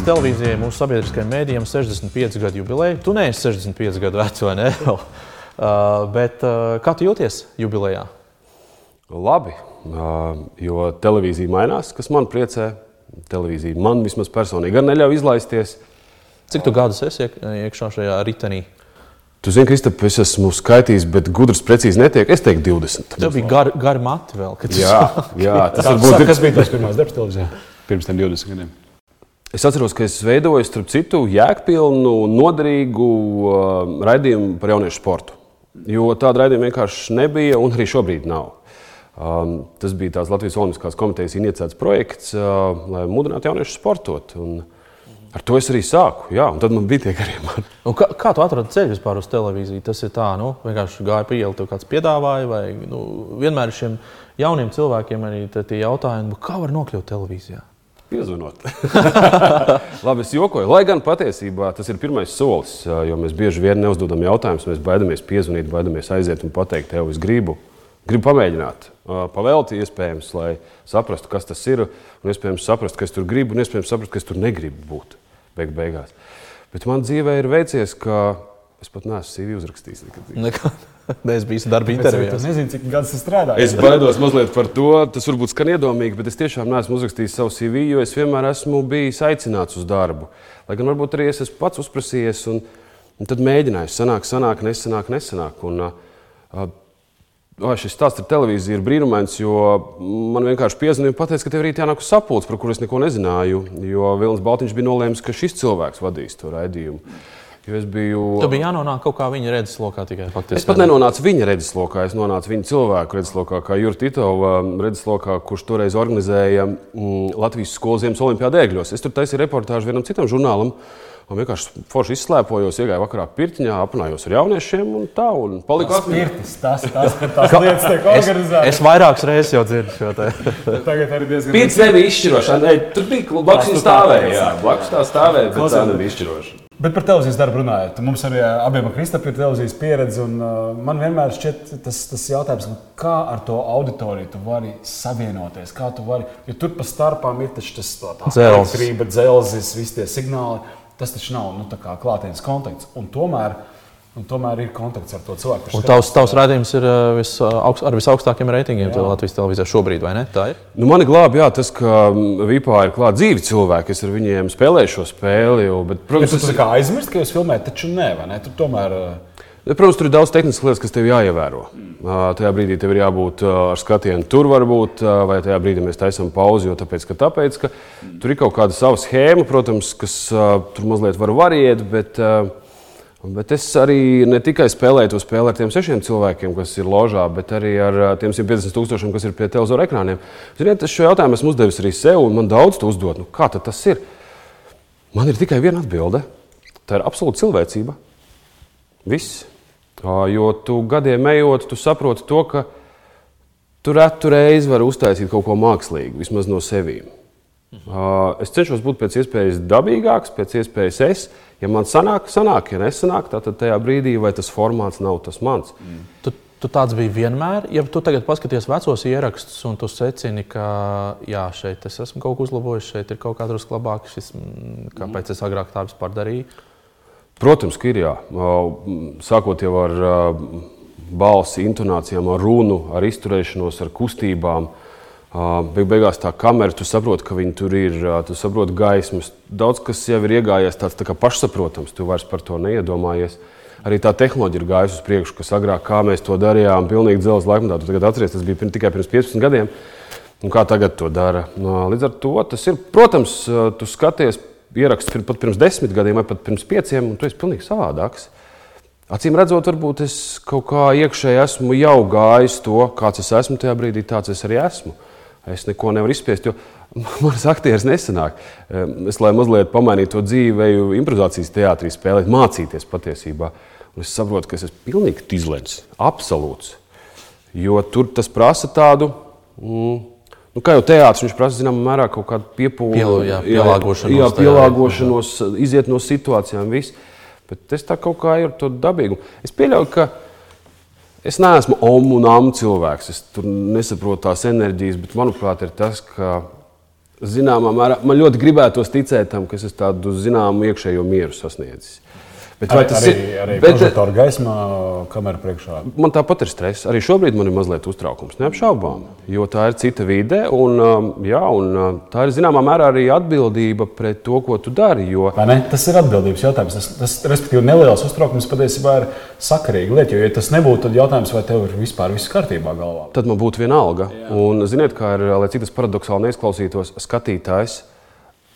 Latvijas televīzijai, mūsu sabiedriskajiem mēdījiem 65 gadu jubileja. Tu neesi 65 gadu vecs, vai ne? uh, bet uh, kā tu jūties jubilejā? Labi, uh, jo televīzija mainās, kas man priecē. Televīzija man vismaz personīgi gan neļauj izlaisties. Cik tu gadus esi iek- iekšā šajā ritenī? Tu zini, Kristap, es esmu skaitījis, bet gudrs precīzi netiek. Es teiktu 20. Tev bija gari gar mati vēl. kad tu Jā, jā tas varbūt ir. Kas bija tas pirmais darbs televīzijā? Pirms tam 20 gadiem. Es atceros, ka es veidoju, starp citu, jēgpilnu, noderīgu uh, raidījumu par jauniešu sportu. Jo tāda raidījuma vienkārši nebija, un arī šobrīd nav. Um, tas bija tās Latvijas Olimpiskās komitejas iniciēts projekts, uh, lai mudinātu jauniešus sportot. Un ar to es arī sāku. Jā, un tad man bija tie. Un kā, kā tu atradi ceļu vispār uz televīziju? Tas ir tā, nu, vienkārši gāja pa ielu, tev kāds piedāvāja, vai nu, vienmēr šiem jauniem cilvēkiem arī tie jautājumi, kā var nokļūt televīzijā? Piezvanot. Labi, es jokoju. Lai gan patiesībā tas ir pirmais solis, jo mēs bieži vien neuzdodam jautājumus, mēs baidāmies piezvanīt, baidāmies aiziet un pateikt, tev es gribu. Gribu pamēģināt, pavēlti iespējams, lai saprastu, kas tas ir. Un iespējams, saprast, kas tur gribu, un iespējams, saprast, kas tur negribu būt beig beigās. Bet man dzīvē ir veicies, ka es pat neesmu CV uzrakstījis. nekad. Nekā. Es biju darba intervijā. Es nezinu, cik gadus tas strādā. Es baidos mazliet par to. Tas varbūt skan iedomīgi, bet es tiešām neesmu uzrakstījis savu CV, jo es vienmēr esmu bijis aicināts uz darbu. Lai gan varbūt arī es esmu pats uzprasījies, un, un tad mēģināju. Sanāk, sanāk, nesanāk, nesanāk. Un, uh, uh, šis stāsts ar televīziju ir brīnumains, jo man vienkārši piezvanīja un teica, ka tev rīt jānāk uz sapulci, par kuru es neko nezināju. Jo Vilnis Baltiņš bija nolēmis, ka šis cilvēks vadīs to raidījumu. Jo es biju. Tev bija jānonāk kaut kā viņa redzeslokā tikai faktiski. Es pat nenonācu viņa redzeslokā, es nonācu viņa cilvēku redzeslokā, kā Jurija Titova redzeslokā, kurš toreiz organizēja mm, Latvijas skolas ziemas olimpiāda ēgļos. Es tur taisīju reportāžu vienam citam žurnālam. Un vienkārši forši izslēpojos, iegāju vakarā pirtiņā, aprunājos ar jauniešiem un tā. Un paliku Tas pirtis, tas, tas, tas lietas tiek Es, organizētas. es vairākas reizes jau dzirdu šo te. Tagad arī diezgan Pirts nebija izšķiroša. Ne, tur bija blakus stāvēja. Jā, blakus tā stāvēja, bet tā nebija izšķiroša. Bet par televīzijas darbu runājot, mums arī abiem ar Kristapam ir televīzijas pieredze. Un, uh, man vienmēr šķiet tas, tas jautājums, nu, kā ar to auditoriju tu vari savienoties. Kā tu vari, jo tur pa starpām ir tas elektrība, dzelzis, visi tie signāli. Tas taču nav nu, klātienes kontakts. Un tomēr, un tomēr ir kontakts ar to cilvēku. kurš Un tavs, tavs rādījums ir uh, vis, augst, ar visaugstākiem reitingiem. Latvijas televīzijā šobrīd, vai ne? Tā ir. Nu, mani glābj jā, tas, ka mm, Vipā ir klāta dzīvi cilvēki. Es ar viņiem spēlēju šo spēli. Jo, bet, protams, Protams, tas ir aizmirst, ka jūs filmējat, taču nē, vai ne? Tur tomēr uh, Protams, tur ir daudz tehniskas lietas, kas tev jāievēro. Ā, Tajā brīdī tev ir jābūt ā, ar skatienu tur, varbūt, vai tajā brīdī mēs taisām pauzi. Jo tāpēc, ka, tāpēc, ka tur ir kaut kāda sava schēma, protams, kas tur mazliet var variēt. Bet, ā, bet es arī ne tikai spēlēju to spēli ar tiem sešiem cilvēkiem, kas ir ložā, bet arī ar tiem 150 tūkstošiem, kas ir pie televizora ekrāniem. Ziniet, es šo jautājumu esmu uzdevis arī sev, un man daudz to uzdod. Nu, kā tas ir? Man ir tikai viena atbilde. Tā ir absolūta cilvēcība. Viss. Jo tu gadiem ejot, tu saproti to, ka tu retu reizi vari uztaisīt kaut ko mākslīgu, vismaz no sevis. Es cenšos būt pēc iespējas dabīgāks, pēc iespējas es. Ja man sanāk, sanāk, ja nesanāk, tad tajā brīdī vai tas formāts nav tas mans. Tu, tu tāds biji vienmēr. Ja tu tagad paskaties vecos ierakstus, un tu secini, ka jā, šeit es esmu kaut ko uzlabojis, šeit ir kaut kā drusku labāk, šis, mm, kāpēc es agrāk tā vispār darīju. Protams, ka ir jā. Sākot jau ar balsi, intonācijām, ar runu, ar izturēšanos, ar kustībām. Ā, Beig beigās tā kamera, tu saproti, ka viņi tur ir, tu saproti gaismas. Daudz kas jau ir iegājies tāds tā pašsaprotams, tu vairs par to neiedomājies. Arī tā tehnoloģija ir gājusi uz priekšu, kas agrāk mēs to darījām, pilnīgi dzelzceļa laikmetā. Tu tagad atceries, tas bija pirms, tikai pirms 15 gadiem. Un kā tagad to dara? No, līdz ar to tas ir, protams, tu skaties ieraksts pir- pat pirms desmit gadiem vai pat pirms pieciem, un tu esi pilnīgi savādāks. Acīm redzot, varbūt es kaut kā iekšēji esmu jau gājis to, kāds es esmu tajā brīdī, tāds es arī esmu. Es neko nevaru izspiest, manas aktieris nesanāk. Es, lai mazliet pamainītu to dzīvi, eju improvizācijas teātrī, spēlēt, mācīties patiesībā. Un es saprotu, ka es esmu pilnīgi izlēms, absolūts. Jo tur tas prasa tādu. Mm, Nu, kā jau teātris, viņš prasa zināmā mērā kaut kādu piepūli, Pielu- jā, pielāgošanos jā, tajā, pielāgošanos, iziet no situācijām. Viss. Bet es tā kaut kā ir to dabīgu. Es pieļauju, ka es neesmu omu un amu cilvēks. Es tur nesaprotu tās enerģijas, bet manuprāt, ir tas, ka zināmā mērā man ļoti gribētos ticēt tam, ka es tādu zināmu iekšējo mieru sasniedzis. Bet vai tas arī, ir arī prožektora gaismā, kamera priekšā? Man tāpat ir stress. Arī šobrīd man ir mazliet uztraukums, neapšaubām. Jo tā ir cita vide, un, um, jā, un uh, tā ir zināmā mērā arī atbildība pret to, ko tu dari. Jo... Tas ir atbildības jautājums. Tas, tas respektīvi, neliels uztraukums patiesībā ir sakarīga lieta. Jo, ja tas nebūtu, tad jautājums, vai tev ir vispār viss kārtībā galvā? Tad man būtu viena alga. Jā. Un, ziniet, kā ir, lai cik tas paradoxāli neizklausītos, skatītājs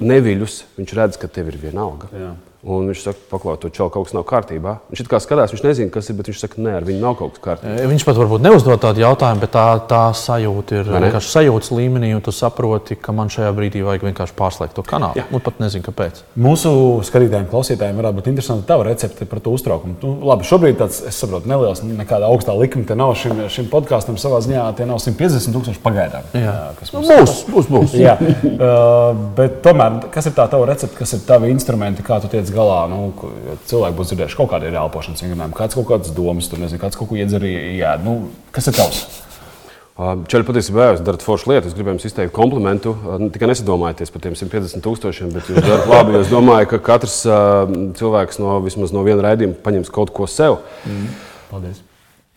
neviļus, viņš redz, ka tev ir viena alga. Jā. Un viņš saka, paklaus, to čau, kaut kas nav kārtībā. Viņš kā skatās, viņš nezina, kas ir, bet viņš saka, nē, ar viņu nav kaut kas kārtībā. Viņš pat varbūt neuzdod tādu jautājumu, bet tā, tā sajūta ir vienkārši sajūtas līmenī, un tu saproti, ka man šajā brīdī vajag vienkārši pārslēgt to kanālu. Jā. Un pat nezinu, kāpēc. Mūsu skatītājiem, klausītājiem varētu būt interesanti tava recepte par to uztraukumu. Nu, labi, šobrīd tāds, es saprotu, neliels, nekāda augstā likuma te nav šim, šim podkāstam savā ziņā, tie nav 150 tūkstoši pagaidām. Jā, kas mums būs, būs, būs. Jā, uh, bet tomēr, kas ir tā tava recepte, kas ir tavi instrumenti, kā tu tiec galā. Nu, cilvēki būs dzirdējuši kaut kādu elpošanas vingrinājumu, kāds kaut kādas domas, tur nezinu, kāds kaut ko iedzer arī. Nu, kas ir tavs? Čeļi patiesībā jūs darat foršu lietu. Es gribēju jums izteikt komplimentu. Ne tikai nesadomājieties par tiem 150 tūkstošiem, bet jūs darat labi. Es domāju, ka katrs uh, cilvēks no vismaz no viena raidījuma paņems kaut ko sev. Mm. Paldies.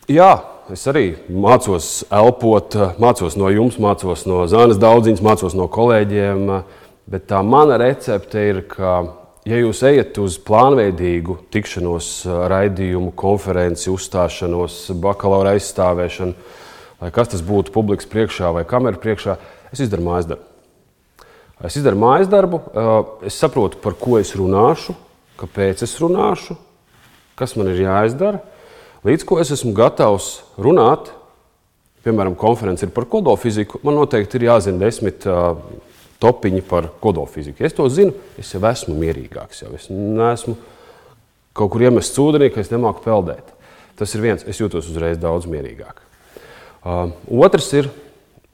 Jā, es arī mācos elpot, mācos no jums, mācos no Zānes daudziņas, mācos no kolēģiem. Bet tā mana recepte ir, ka ja jūs ejat uz plānveidīgu tikšanos, raidījumu, konferenci, uzstāšanos, bakalaura aizstāvēšanu, lai kas tas būtu publikas priekšā vai kameras priekšā, es izdaru mājas darbu. Es izdaru mājas darbu, es saprotu, par ko es runāšu, kāpēc es runāšu, kas man ir jāizdara. Līdz ko es esmu gatavs runāt, piemēram, konference ir par kodolfiziku, man noteikti ir jāzina desmit topiņi par kodolfiziku. Es to zinu, es jau esmu mierīgāks. Jau. Es neesmu kaut kur iemests ūdenī, ka es nemāku peldēt. Tas ir viens, es jūtos uzreiz daudz mierīgāk. Uh, otrs ir,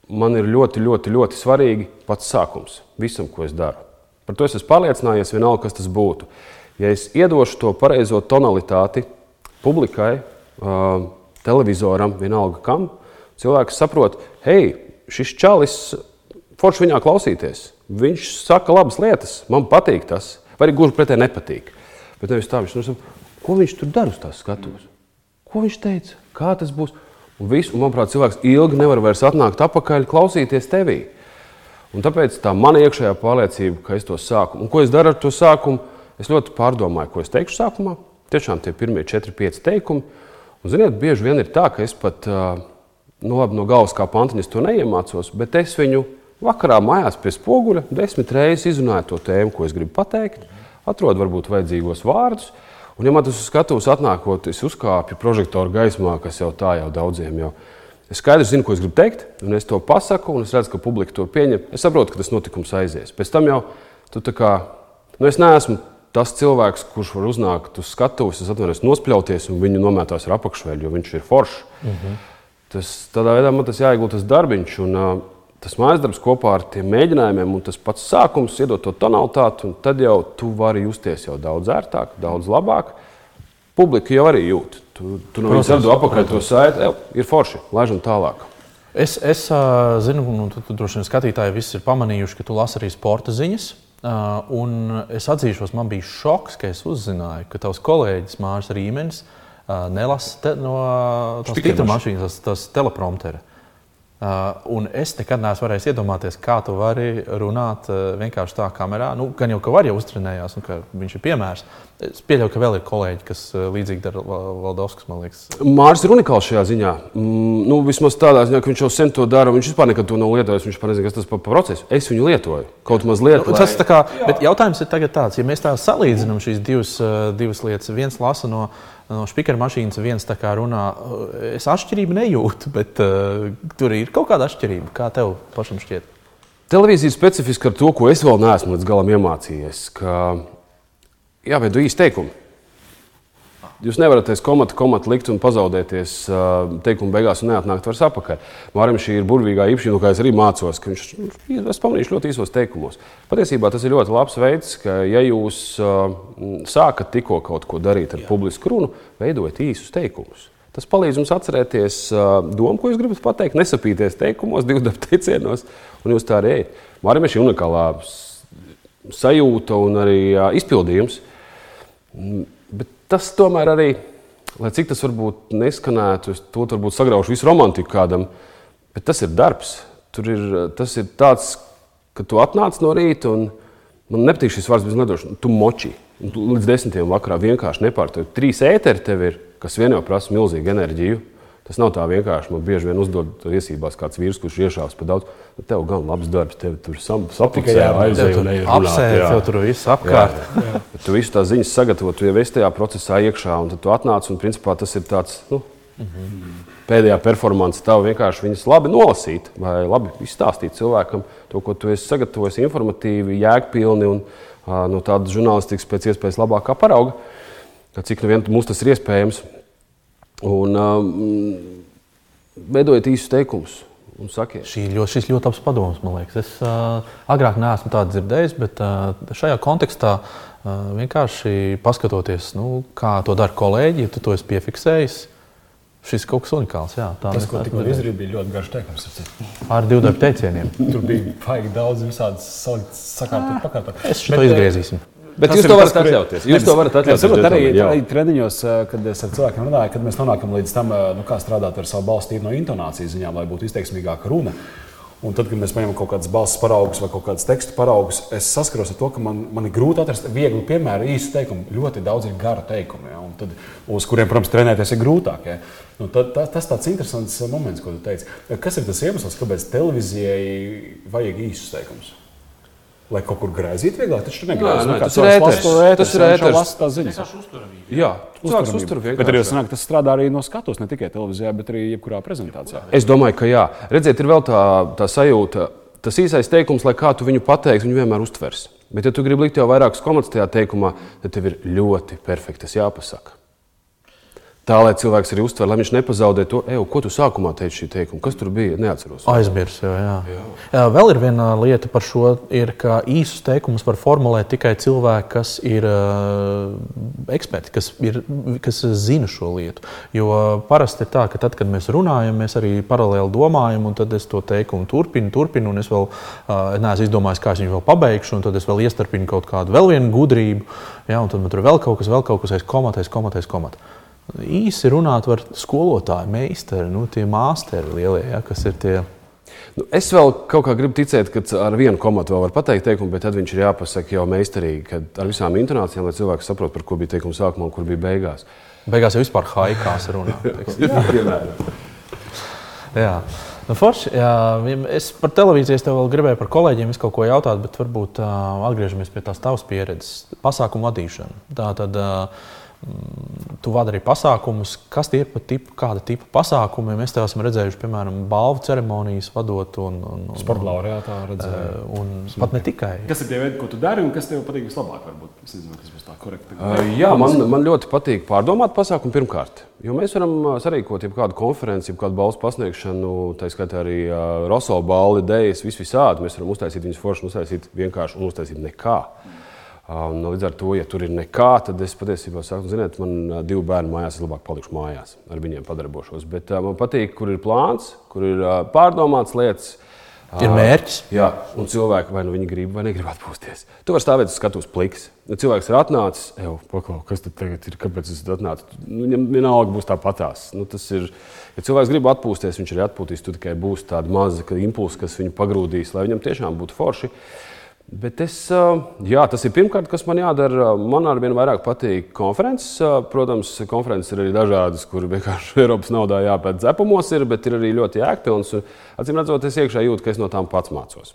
man ir ļoti, ļoti, ļoti svarīgi pats sākums visam, ko es daru. Par to es esmu pārliecinājies, vienalga, kas tas būtu. Ja es iedošu to pareizo tonalitāti publikai, uh, televizoram, vienalga kam, cilvēks saprot, hei, šis čalis forši viņā klausīties. Viņš saka labas lietas, man patīk tas, vai arī gluži pretēji nepatīk. Bet nevis tā, viņš nu, ko viņš tur dara uz tās skatuves? Ko viņš teica? Kā tas būs? Un, visu, un manuprāt, cilvēks ilgi nevar vairs atnākt atpakaļ, klausīties tevī. Un tāpēc tā mana iekšējā pārliecība, ka es to sāku, un ko es daru ar to sākumu, es ļoti pārdomāju, ko es teikšu sākumā. Tiešām tie pirmie 4, 5 teikumi. Un, ziniet, bieži vien ir tā, ka es pat nu, labi, no galvas kā pantiņas to neiemācos, bet es viņu Vakarā mājās pie spoguļa desmit reizes izrunāju to tēmu, ko es gribu pateikt, atrodu varbūt vajadzīgos vārdus. Un, ja man tas skatūs atnākot, es uzkāpju prožektoru gaismā, kas jau tā jau daudziem jau. Es skaidri zinu, ko es gribu teikt, un es to pasaku, un es redzu, ka publika to pieņem. Es saprotu, ka tas notikums aizies. Pēc tam jau tu tā kā, nu es neesmu tas cilvēks, kurš var uznākt uz skatuves, es atvainojos, nospļauties un viņu nomētās ar apakšveļu, jo viņš ir foršs. Mm -hmm. Tas, tādā veidā man tas jāiegūt tas darbiņš. Un, tas mājas darbs kopā ar tiem mēģinājumiem un tas pats sākums iedod to tonalitāti, un tad jau tu vari justies jau daudz ērtāk, daudz labāk. Publika jau arī jūt. Tu, tu no viņas redzēji apakaļ to saiti, ir forši, laižam tālāk. Es, es zinu, un tu, tu droši vien skatītāji visi ir pamanījuši, ka tu lasi arī sporta ziņas. Un es atzīšos, man bija šoks, ka es uzzināju, ka tavs kolēģis Mārcis Rīmenis nelasa te, no tās citas mašīnas, tas, tas telepromptera. Uh, un es nekad neesmu varējis iedomāties, kā tu vari runāt uh, vienkārši tā kamerā. Nu, gan jau, ka var jau uztrenējās, un ka viņš ir piemērs. Es pieļauju, ka vēl ir kolēģi, kas uh, līdzīgi dara Valdovskis, man liekas. Mārcis ir unikāls šajā ziņā. Mm, nu, vismaz tādā ziņā, ka viņš jau sen to dara. Viņš vispār nekad to nav lietojis. Viņš nezina, kas tas par procesu. Es viņu lietoju. Kaut mazliet. Nu, tas tā kā, bet jautājums ir tāds, ja mēs tā salīdzinām šīs divas, divas lietas. Viens lasa no no spīķera mašīnas viens runā, es atšķirību nejūtu, bet uh, tur ir kaut kāda atšķirība. Kā tev pašam šķiet? Televīzija ir specifiska ar to, ko es vēl neesmu līdz galam iemācījies. Ka jāveido īsti teikumi. Jūs nevarat aiz komata, komata likt un pazaudēties teikuma beigās un neatnākt vairs atpakaļ. Mārim šī ir burvīgā īpašība, kā es arī mācos, ka viņš es pamanīšu ļoti īsos teikumos. Patiesībā tas ir ļoti labs veids, ka ja jūs sākat tikko kaut ko darīt ar Jā. publisku runu, veidojiet īsus teikumus. Tas palīdz mums atcerēties domu, ko jūs gribat pateikt, nesapīties teikumos, divu dabu teicienos, un jūs tā arī ejat. Mārim ir unikālā sajūta un arī izpildījums. Tas tomēr arī, lai cik tas varbūt neskanētu, to varbūt sagraušu visu romantiku kādam, bet tas ir darbs. Tur ir, tas ir tāds, ka tu atnāc no rīta un man nepatīk šis vārds, bet es nedošu, tu moči. Līdz desmitiem vakarā vienkārši nepārtraukt. Trīs ēteri tev ir, kas vien jau prasa milzīgu enerģiju. Tas nav tā vienkārši. Man bieži vien uzdod viesībās kāds vīrs, kurš iešāvis par daudz. Nu, tev gan labs darbs, tev tur sapņoja, aizēja un apsēja. Tev tur viss apkārt. Jā, jā. Tu visu tās ziņas sagatavo, tu jau esi tajā procesā iekšā, un tad tu atnāc, un principā tas ir tāds, nu, mm -hmm. pēdējā performance tev vienkārši viņas labi nolasīt, vai labi izstāstīt cilvēkam to, ko tu esi sagatavojis informatīvi, jēgpilni un no tādas žurnālistikas pēc iespējas labākā parauga, cik nu vien mums tas ir iespējams. Un um, veidojiet īsus teikumus. Ļoti, šis ļoti labs padoms, man liekas. Es uh, agrāk neesmu tādu dzirdējis, bet uh, šajā kontekstā uh, vienkārši paskatoties, nu, kā to dara kolēģi, ja tu to esi piefiksējis. Šis kaut kas unikāls. Jā, tā Tas, ko tikko izdarīja, bija ļoti garš teikums. Ar diviem teicieniem. Tur bija baigi daudz visādas sakārtot, pakārtot. Es šo izgriezīsim. Bet Tas jūs to varat atļauties. Jūs to varat atļauties. Saprot, arī, arī treniņos, kad es ar cilvēkiem runāju, kad mēs nonākam līdz tam, nu, kā strādāt ar savu balstu no intonācijas ziņām, lai būtu izteiksmīgāka runa. Un tad, kad mēs paņemam kaut kādas balss paraugus vai kaut kādas tekstu paraugus, es saskaros ar to, ka man, man ir grūti atrast vieglu piemēru, īsu teikumu. Ļoti daudz ir garu teikumu, ja, tad, uz kuriem, protams, trenēties ir grūtāk. Ja. Nu, tad, tā, tas tāds interesants moments, ko tu teici. Kas ir tas iemesls, kāpēc televīzijai vajag īsus teikumus? Lai kaut kur grāzīt vieglāk. Taču negrāzīt. Nu, tas ir ēteris. Tas ir ēteris. Tas ir uzturamība. Jā, cilvēks uzturamība. Bet arī sanāk, tas strādā arī no skatus, ne tikai televīzijā, bet arī jebkurā prezentācijā. Es domāju, ka jā. Redziet, ir vēl tā, tā sajūta, tas īsais teikums, lai kā tu viņu pateiksi, viņu vienmēr uztvers. Bet, ja tu gribi likt jau vairākus komatus tajā teikumā, tad tev ir ļoti perfekti jāpasaka. Tā lai cilvēks arī uztver, lai viņš nepazaudē to, Eju, ko tu sākumā teici šī teikuma. Kas tur bija? Neatceros. Aizmirs. Jā, jā. Jā. Jā, vēl ir viena lieta par šo, ir, ka īsus teikumus var formulēt tikai cilvēki, kas ir uh, eksperti, kas, ir, kas zina šo lietu. Jo parasti ir tā, ka tad, kad mēs runājam, mēs arī paralēli domājam, un tad es to teikumu turpinu, turpinu, un es vēl uh, neesmu izdomājis, kā es viņu vēl pabeigšu, un tad es vēl iestarpinu kaut kādu vēl vienu gudrību, jā, un tad man tur vēl kaut kas, vēl kaut kas aiz komatēs, komatēs, komatēs. Īsi runāt var skolotāji, meistari, nu, tie māsteri lielie, ja, kas ir tie. Nu, es vēl kaut kā gribu ticēt, ka ar vienu komatu vēl var pateikt teikumu, bet tad viņš ir jāpasaka jau meistarīgi, kad ar visām intonācijām, lai cilvēks saprotu, par ko bija teikums sākumā un kur bija beigās. Beigās jau vispār haikās runā. jā, nu, forši, jā, es par televīziju es tev vēl gribēju par kolēģiem kaut ko jautāt, bet varbūt uh, atgriežamies pie tās tavas pieredzes, pasākumu vadīšanu. Tā tad, uh, Tu vadi arī pasākumus. Kas tie ir pa tipu, kāda tipa pasākumi? Mēs te esam redzējuši, piemēram, balvu ceremonijas vadot un, un, un sporta laureātā redzēju. Eh, un pat ne tikai. Kas ir tie veidi, ko tu dari un kas tev patīk vislabāk? Varbūt es nezinu, kas būs tā korekti. Uh, jā, man, man ļoti patīk pārdomāt pasākumu pirmkārt. Jo mēs varam uh, sarīkot kādu konferenci, kādu balvu pasniegšanu, tā skaitā arī uh, Roso balvu idejas, vis visādi. Mēs varam uztaisīt viņus forši, uztaisīt vienkārši un uztaisīt nekā. Mm. Un, līdz ar to, ja tur ir nekā, tad es patiesībā saku, ziniet, man divi bērni mājās, es labāk palikšu mājās, ar viņiem padarbošos. Bet man patīk, kur ir plāns, kur ir pārdomāts lietas. Ir mērķis. Jā, un cilvēki vai nu viņi grib, vai negrib atpūsties. Tu vari stāvēt uz skatuves pliks. Ja cilvēks ir atnācis, jau paklau, kas tad tagad ir, kāpēc es atnācu? Nu, viņam vienalga būs tāpatās. Nu, tas ir, ja cilvēks grib atpūsties, viņš arī atpūtīs. Tu tikai būs tāda maza impulsa, kas viņu pagrūdīs, lai viņam tiešām būtu forši. Uh, Bet es, jā, tas ir pirmkārt, kas man jādara. Man ar vien vairāk patīk konferences. Protams, konferences ir arī dažādas, kur vienkārši Eiropas naudā jāpēc dzepumos ir, bet ir arī ļoti jēgpilnas. Acīm redzot, es iekšā jūtu, ka es no tām pats mācos.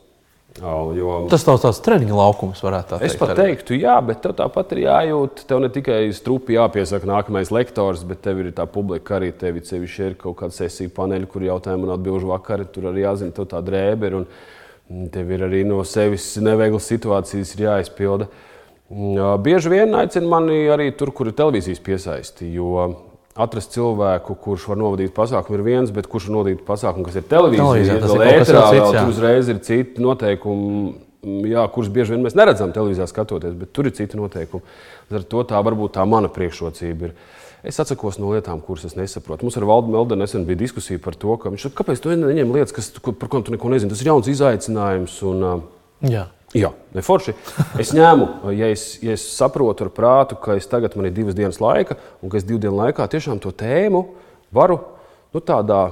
Jo, tas tavs tāds treniņa laukums, varētu teikt. Es pat arī. teiktu, jā, bet tev tāpat ir jājūt. Tev ne tikai strupi jāpiesaka nākamais lektors, bet tev ir tā publika arī. Tev ir kaut kāda sesija paneļa, kur jautājumu un atbildžu vakari. Tur arī jāzina, tev tā drēbe ir. Un, Tev ir arī no sevis neveiklas situācijas jāizpilda. Bieži vien aicina mani arī tur, kur ir televīzijas piesaisti. Jo atrast cilvēku, kurš var novadīt pasākumu, ir viens, bet kurš var novadīt pasākumu, kas ir televīzijā, tad vēl ētrā, vēl tur uzreiz ir citi noteikumi. jā, kurus bieži vien mēs neredzam televīzijā skatoties, bet tur ir citi noteikumi. Ar to tā varbūt tā mana priekšrocība ir. Es atsakos no lietām, kuras es nesaprotu. Mums ar Valdu Meldenu nesen bija diskusija par to, ka viņš saka, kāpēc tu neņem lietas, kas, par kurām tu neko nezini. Tas ir jauns izaicinājums. Un, Jā. Jā, neforši. Es ņēmu, ja es, ja es saprotu ar prātu, ka es tagad man ir divas dienas laika, un ka es divu dienu laikā tiešām to tēmu varu nu, tādā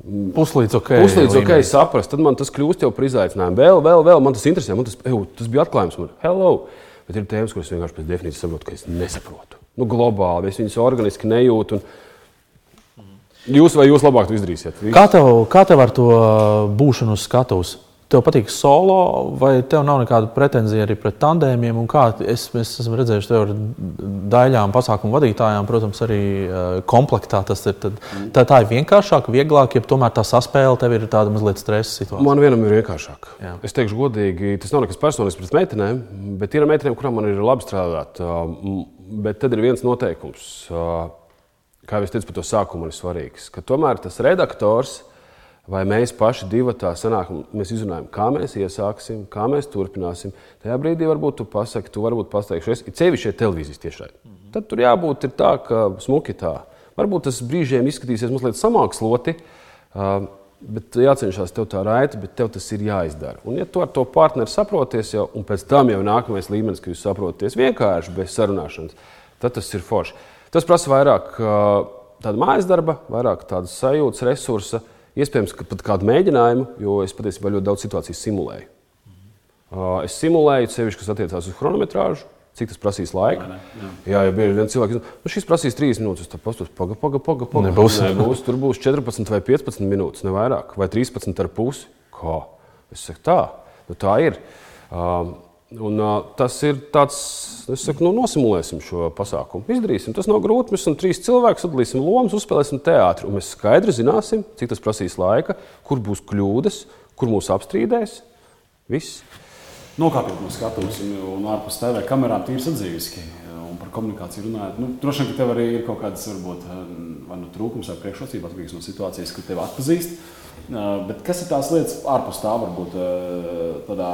Puslīdz ok. Puslīdz ok, saprast, tad man tas kļūst jau par izaicinājumu. Vēl, vēl, vēl man tas interesē. Man tas, eju, tas bija atklājums. Man, hello! Bet ir tēmas, kuras vienkārši pēc definīcijas saprotu, ka es nesaprotu. Nu, globāli es viņus organiski nejūtu. Jūs vai jūs labāk to izdarīsiet? Viss. Kā tev, kā tev ar to būšanu uz skatuves? Tev patīk solo, vai tev nav nekāda pretenzija arī pret tandēmiem? Es, es esmu redzējis, tev ar daļām, pasākumu vadītājām, protams, arī uh, komplektā. Tas ir, tad, tā, tā ir vienkāršāk, vieglāk, ja tomēr tā saspēle tev ir tāda mazliet stresa situācija. Man vienam ir vienkāršāk. Jā. Es teikšu godīgi, tas nav nekas personisks pret meitenēm, bet ir meitenēm, kurām man ir labi strādāt. Bet tad ir viens noteikums, kā jau es teicu, par to sākumu ir svarīgs, tomēr tas redaktors vai mēs paši divi tā sanākam, mēs izrunājam, kā mēs iesāksim, kā mēs turpināsim. Tajā brīdī varbūt tu pasaki, tu varbūt pateiksi, es ceļu šeit televīzijas tiešai. Mm -hmm. Tad tur jābūt tā, ka smuki tā. Varbūt tas brīžiem izskatīsies mazliet samāksloti, uh, bet jācenšas tev tā raiti, bet tev tas ir jāizdara. Un ja tu ar to partneri saproties jau, un pēc tam jau nākamais līmenis, ka jūs saprotaties vienkārši bez sarunāšanas, tad tas ir forši. Tas prasa vairāk uh, tāda mājas darba, vairāk tādas sajūtas, resursa, Iespējams, ka pat kādu mēģinājumu, jo es patiesībā ļoti daudz situāciju simulēju. Uh, es simulēju sevišķi, kas attiecās uz chronometrāžu, cik tas prasīs laika. Jā, jā ja bieži vien cilvēki saka, nu, šis prasīs 3 minūtes, tad pastos, paga, paga, paga, paga. Nebūs. Nebūs. Tur būs 14 vai 15 minūtes, ne vairāk, vai 13 ar pusi. Kā? Es saku, tā, nu, tā ir. Uh, Un, uh, tas ir tāds, es saku, nu, nosimulēsim šo pasākumu. Izdarīsim. Tas nav grūti. Mēs esam trīs cilvēki, sadalīsim lomas, uzspēlēsim teātri. Un mēs skaidri zināsim, cik tas prasīs laika, kur būs kļūdas, kur mūs apstrīdēs. Viss. Nokāpjot no skatuves un ārpus TV kamerām, tīri sadzīviski. Un par komunikāciju runājot, nu, droši vien, ka tev arī ir kaut kādas varbūt, vai nu trūkums vai priekšrocības atkarīgs no situācijas, kad tevi atpazīst. Bet kas ir tās lietas ārpus tā, varbūt tādā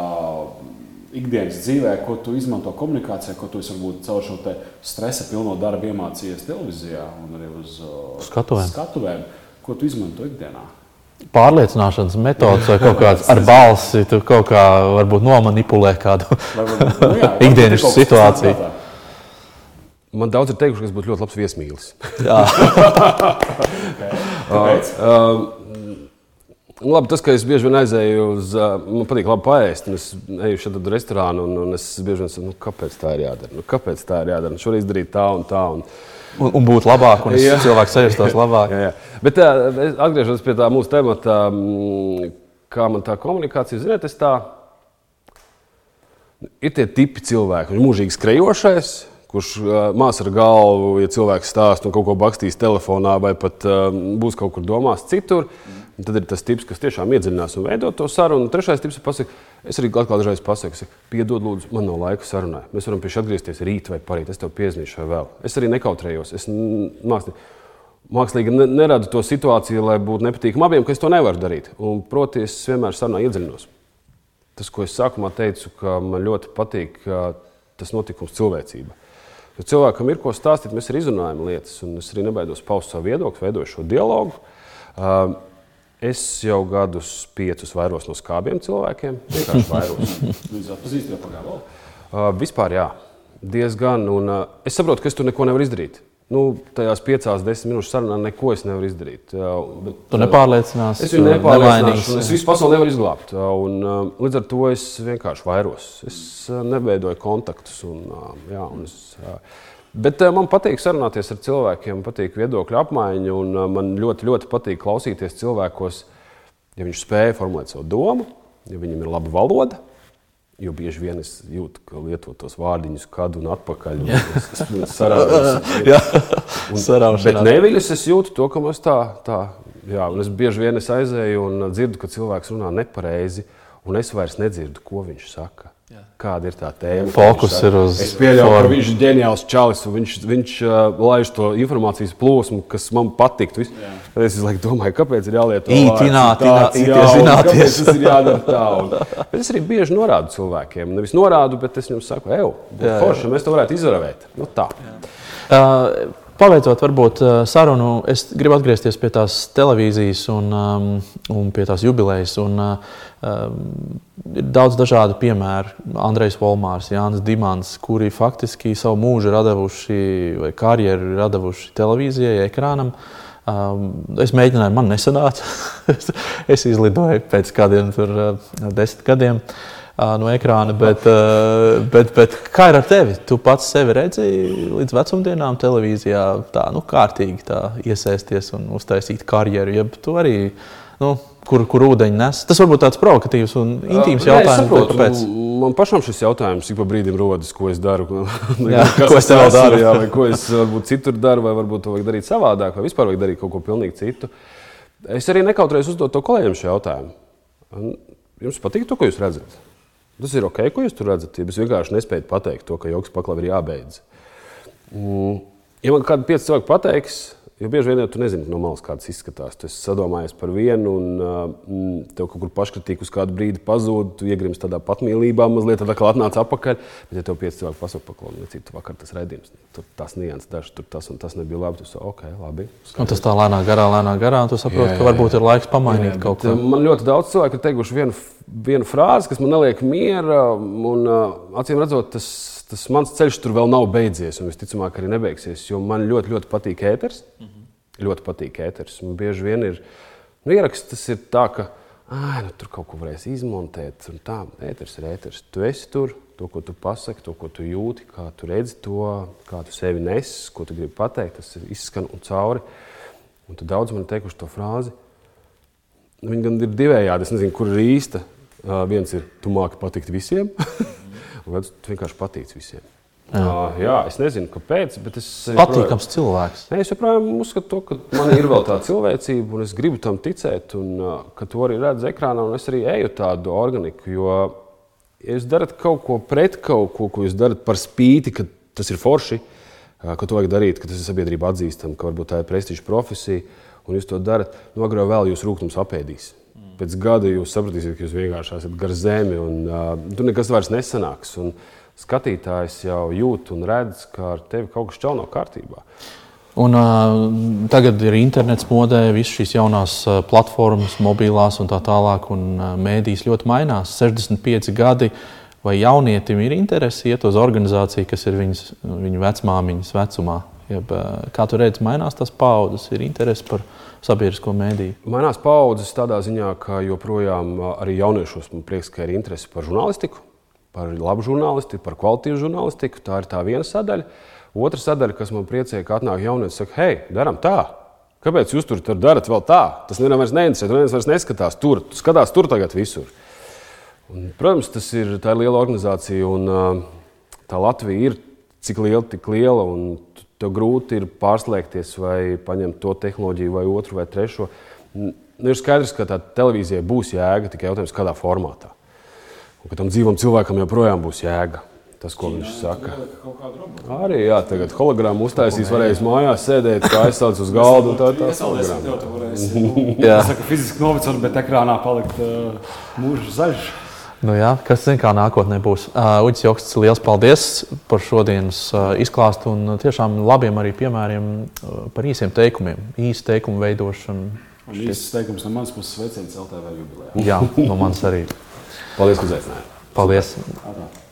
ikdienas dzīvē, ko tu izmanto komunikācijā, ko tu varbūt caur šo stresa pilno darbu iemācījies televīzijā un arī uz skatuvēm. skatuvēm. Ko tu izmanto ikdienā? Pārliecināšanas metodas vai kaut kāds ar balsi, tu kaut kā varbūt nomanipulē kādu nu, jā, ikdienas situāciju. Man daudz ir teikuši, ka es būtu ļoti labs viesmīlis. okay. Kāpēc? Uh, uh, Nu, labi, tas, ka es bieži vien aizēju uz, man patīk labi paēst, un es eju šeit uz restorānu, un, un es bieži vien saku, nu, kāpēc tā ir jādara? Nu, kāpēc tā ir jādara? Nu, šoreiz darīt tā un tā. Un, un, un būt labāk, un cilvēks sajustos labāk. jā, jā. Bet jā, atgriežoties pie tā mūsu temata, kā man tā komunikācija, ziniet, es tā, ir tie tipi cilvēki, kurš mūžīgi skrejošais, kurš māsa ar galvu, ja cilvēks stāsta un kaut ko bakstīs telefonā, vai pat um, būs kaut kur domās citur. Mm. Un tad ir tas tips, kas tiešām iedziļinās un veido to sarunu. Un trešais tips ir pasakot, es arī atkal dažreiz pasaku, piedod, lūdzu, man nav laika sarunai. Mēs varam pie šī atgriezties rīt vai parīt, es tev piezīmēšu vai vēl. Es arī nekautrējos. Es mākslīgi, neradu to situāciju, lai būtu nepatīkami abiem, ka es to nevaru darīt. Un, proti, es vienmēr sarunā iedziļinos. Tas, ko es sākumā teicu, ka man ļoti patīk tas notikums cilvēcība. Jo cilvēkam ir ko stāstīt, mēs arī izrunājam lietas, un es arī nebaidos paust savu viedokli, veidoju šo dialogu. Uh, Es jau gadus piecus vairos no skābiem cilvēkiem. Vienkārši vairos. Jau pagājušajā gadā? Uh, vispār jā, diezgan. Un, uh, es saprotu, ka es tur neko nevaru izdarīt. Nu, tajās piecās, desmit minūšu sarunā neko es nevaru izdarīt. Uh, bet, tu nepārliecinās. Es viņu nepārliecināšu. Es visu pasauli nevaru izglābt. Uh, un, uh, līdz ar to es vienkārši vairos. Es uh, neveidoju kontaktus. Un, uh, jā, un es, uh, Bet uh, man patīk sarunāties ar cilvēkiem, patīk viedokļu apmaiņa, un uh, man ļoti, ļoti patīk klausīties cilvēkos, ja viņš spēja formulēt savu domu, ja viņam ir laba valoda. Jo bieži vien es jūtu, ka lieto tos vārdiņus, kādu un atpakaļ. Sarauju. Bet neviļus es jūtu to, ka mēs tā, tā jā, un es bieži vien es aizēju un dzirdu, ka cilvēks runā nepareizi, un es vairs nedzirdu, ko viņš saka. Kāda ir tā tēma? Fokus ir uz Es pieļauju, ka formu. viņš ir ģeniāls čalis. un Viņš, viņš uh, laiž to informācijas plūsmu, kas man patiktu. Vis- Es laikam domāju, kāpēc ir jālieto jā, kāpēc Tas ir jādara tā. Un, bet es arī bieži norādu cilvēkiem. Nevis norādu, bet es viņiem saku, ej, forši, mēs to varētu izravēt. Nu, tā. Uh, Pabeidzot, varbūt uh, sarunu, es gribu atgriezties pie tās televīzijas un, um, un pie tās jubilejas. Un, um, ir daudz dažādu piemēru. Andrejs Volmārs, Jānis Dimants, kuri faktiski savu mūžu ir devuši, vai karjeru ir devuši televīzijai, ekrānam. Um, es mēģināju, man nesanāca. Es- izlidoju pēc kādiem tur, uh, desmit gadiem uh, no ekrāna. Bet, uh, bet, bet kā ir ar tevi? Tu pats sevi redzēji līdz vecumdienām televīzijā, tā nu, kārtīgi tā, iesaisties un uztaisīt karjeru. Jeb arī, nu, kur, kur ūdeņi nes. Tas varbūt tāds provokatīvs un intīms Nē, es jautājums. bet saprotu, Kāpēc? Man pašam šis jautājums ik pa brīdim rodas, ko es daru. Jā, Kas ko es esmu, daru? Jā, vai ko es varbūt citur daru, vai varbūt to vajag darīt savādāk, vai vispār vajag darīt kaut ko pilnīgi citu. Es arī nekautrējos uzdot to kolēģiem šo jautājumu. Jums patīk to, ko jūs redzat? Tas ir ok, ko jūs tur redzat. Ja es vienkārši nespēju pateikt to, ka joks paklavi ir jābeidz. Mm, Ja man kādi pieci cilvēki pateiks, jo bieži vien jau tu nezini no malas, kāds izskatās. Tu esi sadomājies par vienu, un tev kaut kur paškritika uz kādu brīdi pazūd, tu iegrimsti tādā patmīlībā, mazliet tad atkal atnāc atpakaļ. Bet, ja tev pieci cilvēki pasaka, paklauni, necīt, tu vakar tas redzījums, tur tas nians, dažs, tur tas un tas nebija labi. Tu saki, ok, labi. Un tas tā lēnā garā, lēnā garā, un tu saproti, Jā, ka jā, varbūt ir laiks pamainīt Jā, kaut bet, ko. Man ļoti daudz cilvēku ir teikuši vienu, vienu frāzi, kas man neliek miera. Un, acīm redzot, tas, tas mans ceļš tur vēl nav beidzies, un visticamāk, arī nebeigsies. Jo man ļoti, ļoti patīk ēters. Mm -hmm. Ļoti patīk ēters. Un bieži vien ir nu, ieraksts, tas ir tā, ka ai, nu, tur kaut ko varēs izmontēt. un Tā ēters ir ēters. Tu esi tur, to, ko tu pasaki, to, ko tu jūti, kā tu redzi to, kā tu sevi nes, ko tu gribi pateikt. Tas ir izskan un cauri. Un tu daudz man ir teikuši to frāzi. Viņi gan ir divējādi. Es nezinu, kur ir īsta. Uh, viens ir, tu māki patikt visiem, tu vienkārši patīc visiem. Jā. Uh, jā, es nezinu, kāpēc, es Patīkams cilvēks. Nē, es joprojām uzskatu, to, ka man ir vēl tā cilvēcība, un es gribu tam ticēt, un uh, ka to arī redzu ekrānā, un es arī eju tādu organiku. Jo, ja jūs darat kaut ko pret kaut ko, ko jūs darat par spīti, ka tas ir forši, uh, ka to vajag darīt, ka tas ir sabiedrība atzīstama, ka varbūt tā ir prestiža profesija, un jūs to darat, nu, agrāk vai vēl jūs rūkums apēdīs. Pēc gada jūs sapratīsiet, ka jūs vienkārši esat gar zemi, un uh, tur nekas vairs nesanāks. Un skatītājs jau jūt un redz, ka ar tevi kaut kas čau nav kārtībā. Un, uh, tagad ir internets modē, visas šīs jaunās uh, platformas, mobilās un tā tālāk, un uh, mēdīs ļoti mainās. 65 gadi vai jaunietim ir interese iet uz organizāciju, kas ir viņas, viņu vecmāmiņas vecumā. Jeb, uh, kā tu redzi, mainās tās paudzes, ir interese par sabiedrisko mēdīju. Mainās paudzes tādā ziņā, ka joprojām arī jauniešos man prieks, ka ir interese par žurnālistiku, par labu žurnālistiku, par kvalitīvu žurnālistiku. Tā ir tā viena sadaļa. Otra sadaļa, kas man priecē, ka atnāk jaunieši un saka, hei, darām tā. Kāpēc jūs tur, tur darat vēl tā? Tas nevienam vairs neinteresē, neviens vairs neskatās tur, tu skatās tur tagad visur. Un, protams, tas ir, ir liela organizācija, un tā Latvija ir cik liela, tik liela. Tev grūti ir pārslēgties vai paņemt to tehnoloģiju, vai otru, vai trešo. Nu, ir skaidrs, ka tā televīzija būs jēga, tikai jautājums, kādā formātā. Un ka tam dzīvam cilvēkam joprojām būs jēga. Tas, ko viņš saka. Arī jā, tagad hologrammu uztaisīs, varēs mājās sēdēt, kā aizsācis uz galda. un Tā ir tā hologramma. Jā. Es saku, fiziski novecot, bet ekrānā palikt uh, mūža zaļš. Nu, jā, kas zina, kā nākotnē būs. Uh, Uģis Joksts, liels paldies par šodienas uh, izklāstu un tiešām labiem arī piemēriem uh, par īsiem teikumiem, īsu teikumu veidošanu. Un īsts teikums no manas puses sveiciens LTV jubilejā. Jā, no manis arī. Paldies, ka uzaicinājāt! Paldies! Atā.